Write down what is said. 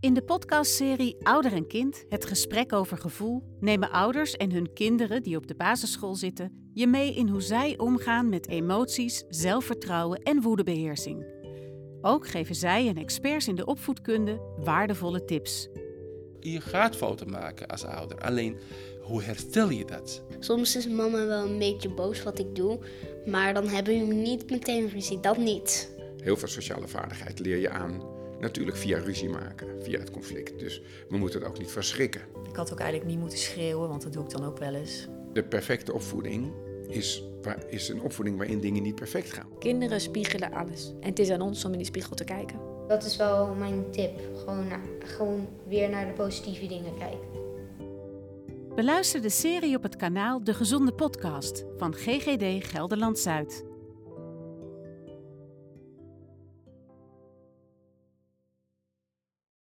In de podcastserie Ouder en Kind, het gesprek over gevoel, nemen ouders en hun kinderen die op de basisschool zitten je mee in hoe zij omgaan met emoties, zelfvertrouwen en woedebeheersing. Ook geven zij en experts in de opvoedkunde waardevolle tips. Je gaat fouten maken als ouder, alleen hoe herstel je dat? Soms is mama wel een beetje boos wat ik doe, maar dan hebben we niet meteen ruzie, dat niet. Heel veel sociale vaardigheid leer je aan, natuurlijk via ruzie maken, via het conflict. Dus we moeten het ook niet verschrikken. Ik had ook eigenlijk niet moeten schreeuwen, want dat doe ik dan ook wel eens. De perfecte opvoeding is, is een opvoeding waarin dingen niet perfect gaan. Kinderen spiegelen alles. En het is aan ons om in die spiegel te kijken. Dat is wel mijn tip. Gewoon, gewoon weer naar de positieve dingen kijken. Beluister de serie op het kanaal De Gezonde Podcast van GGD Gelderland Zuid.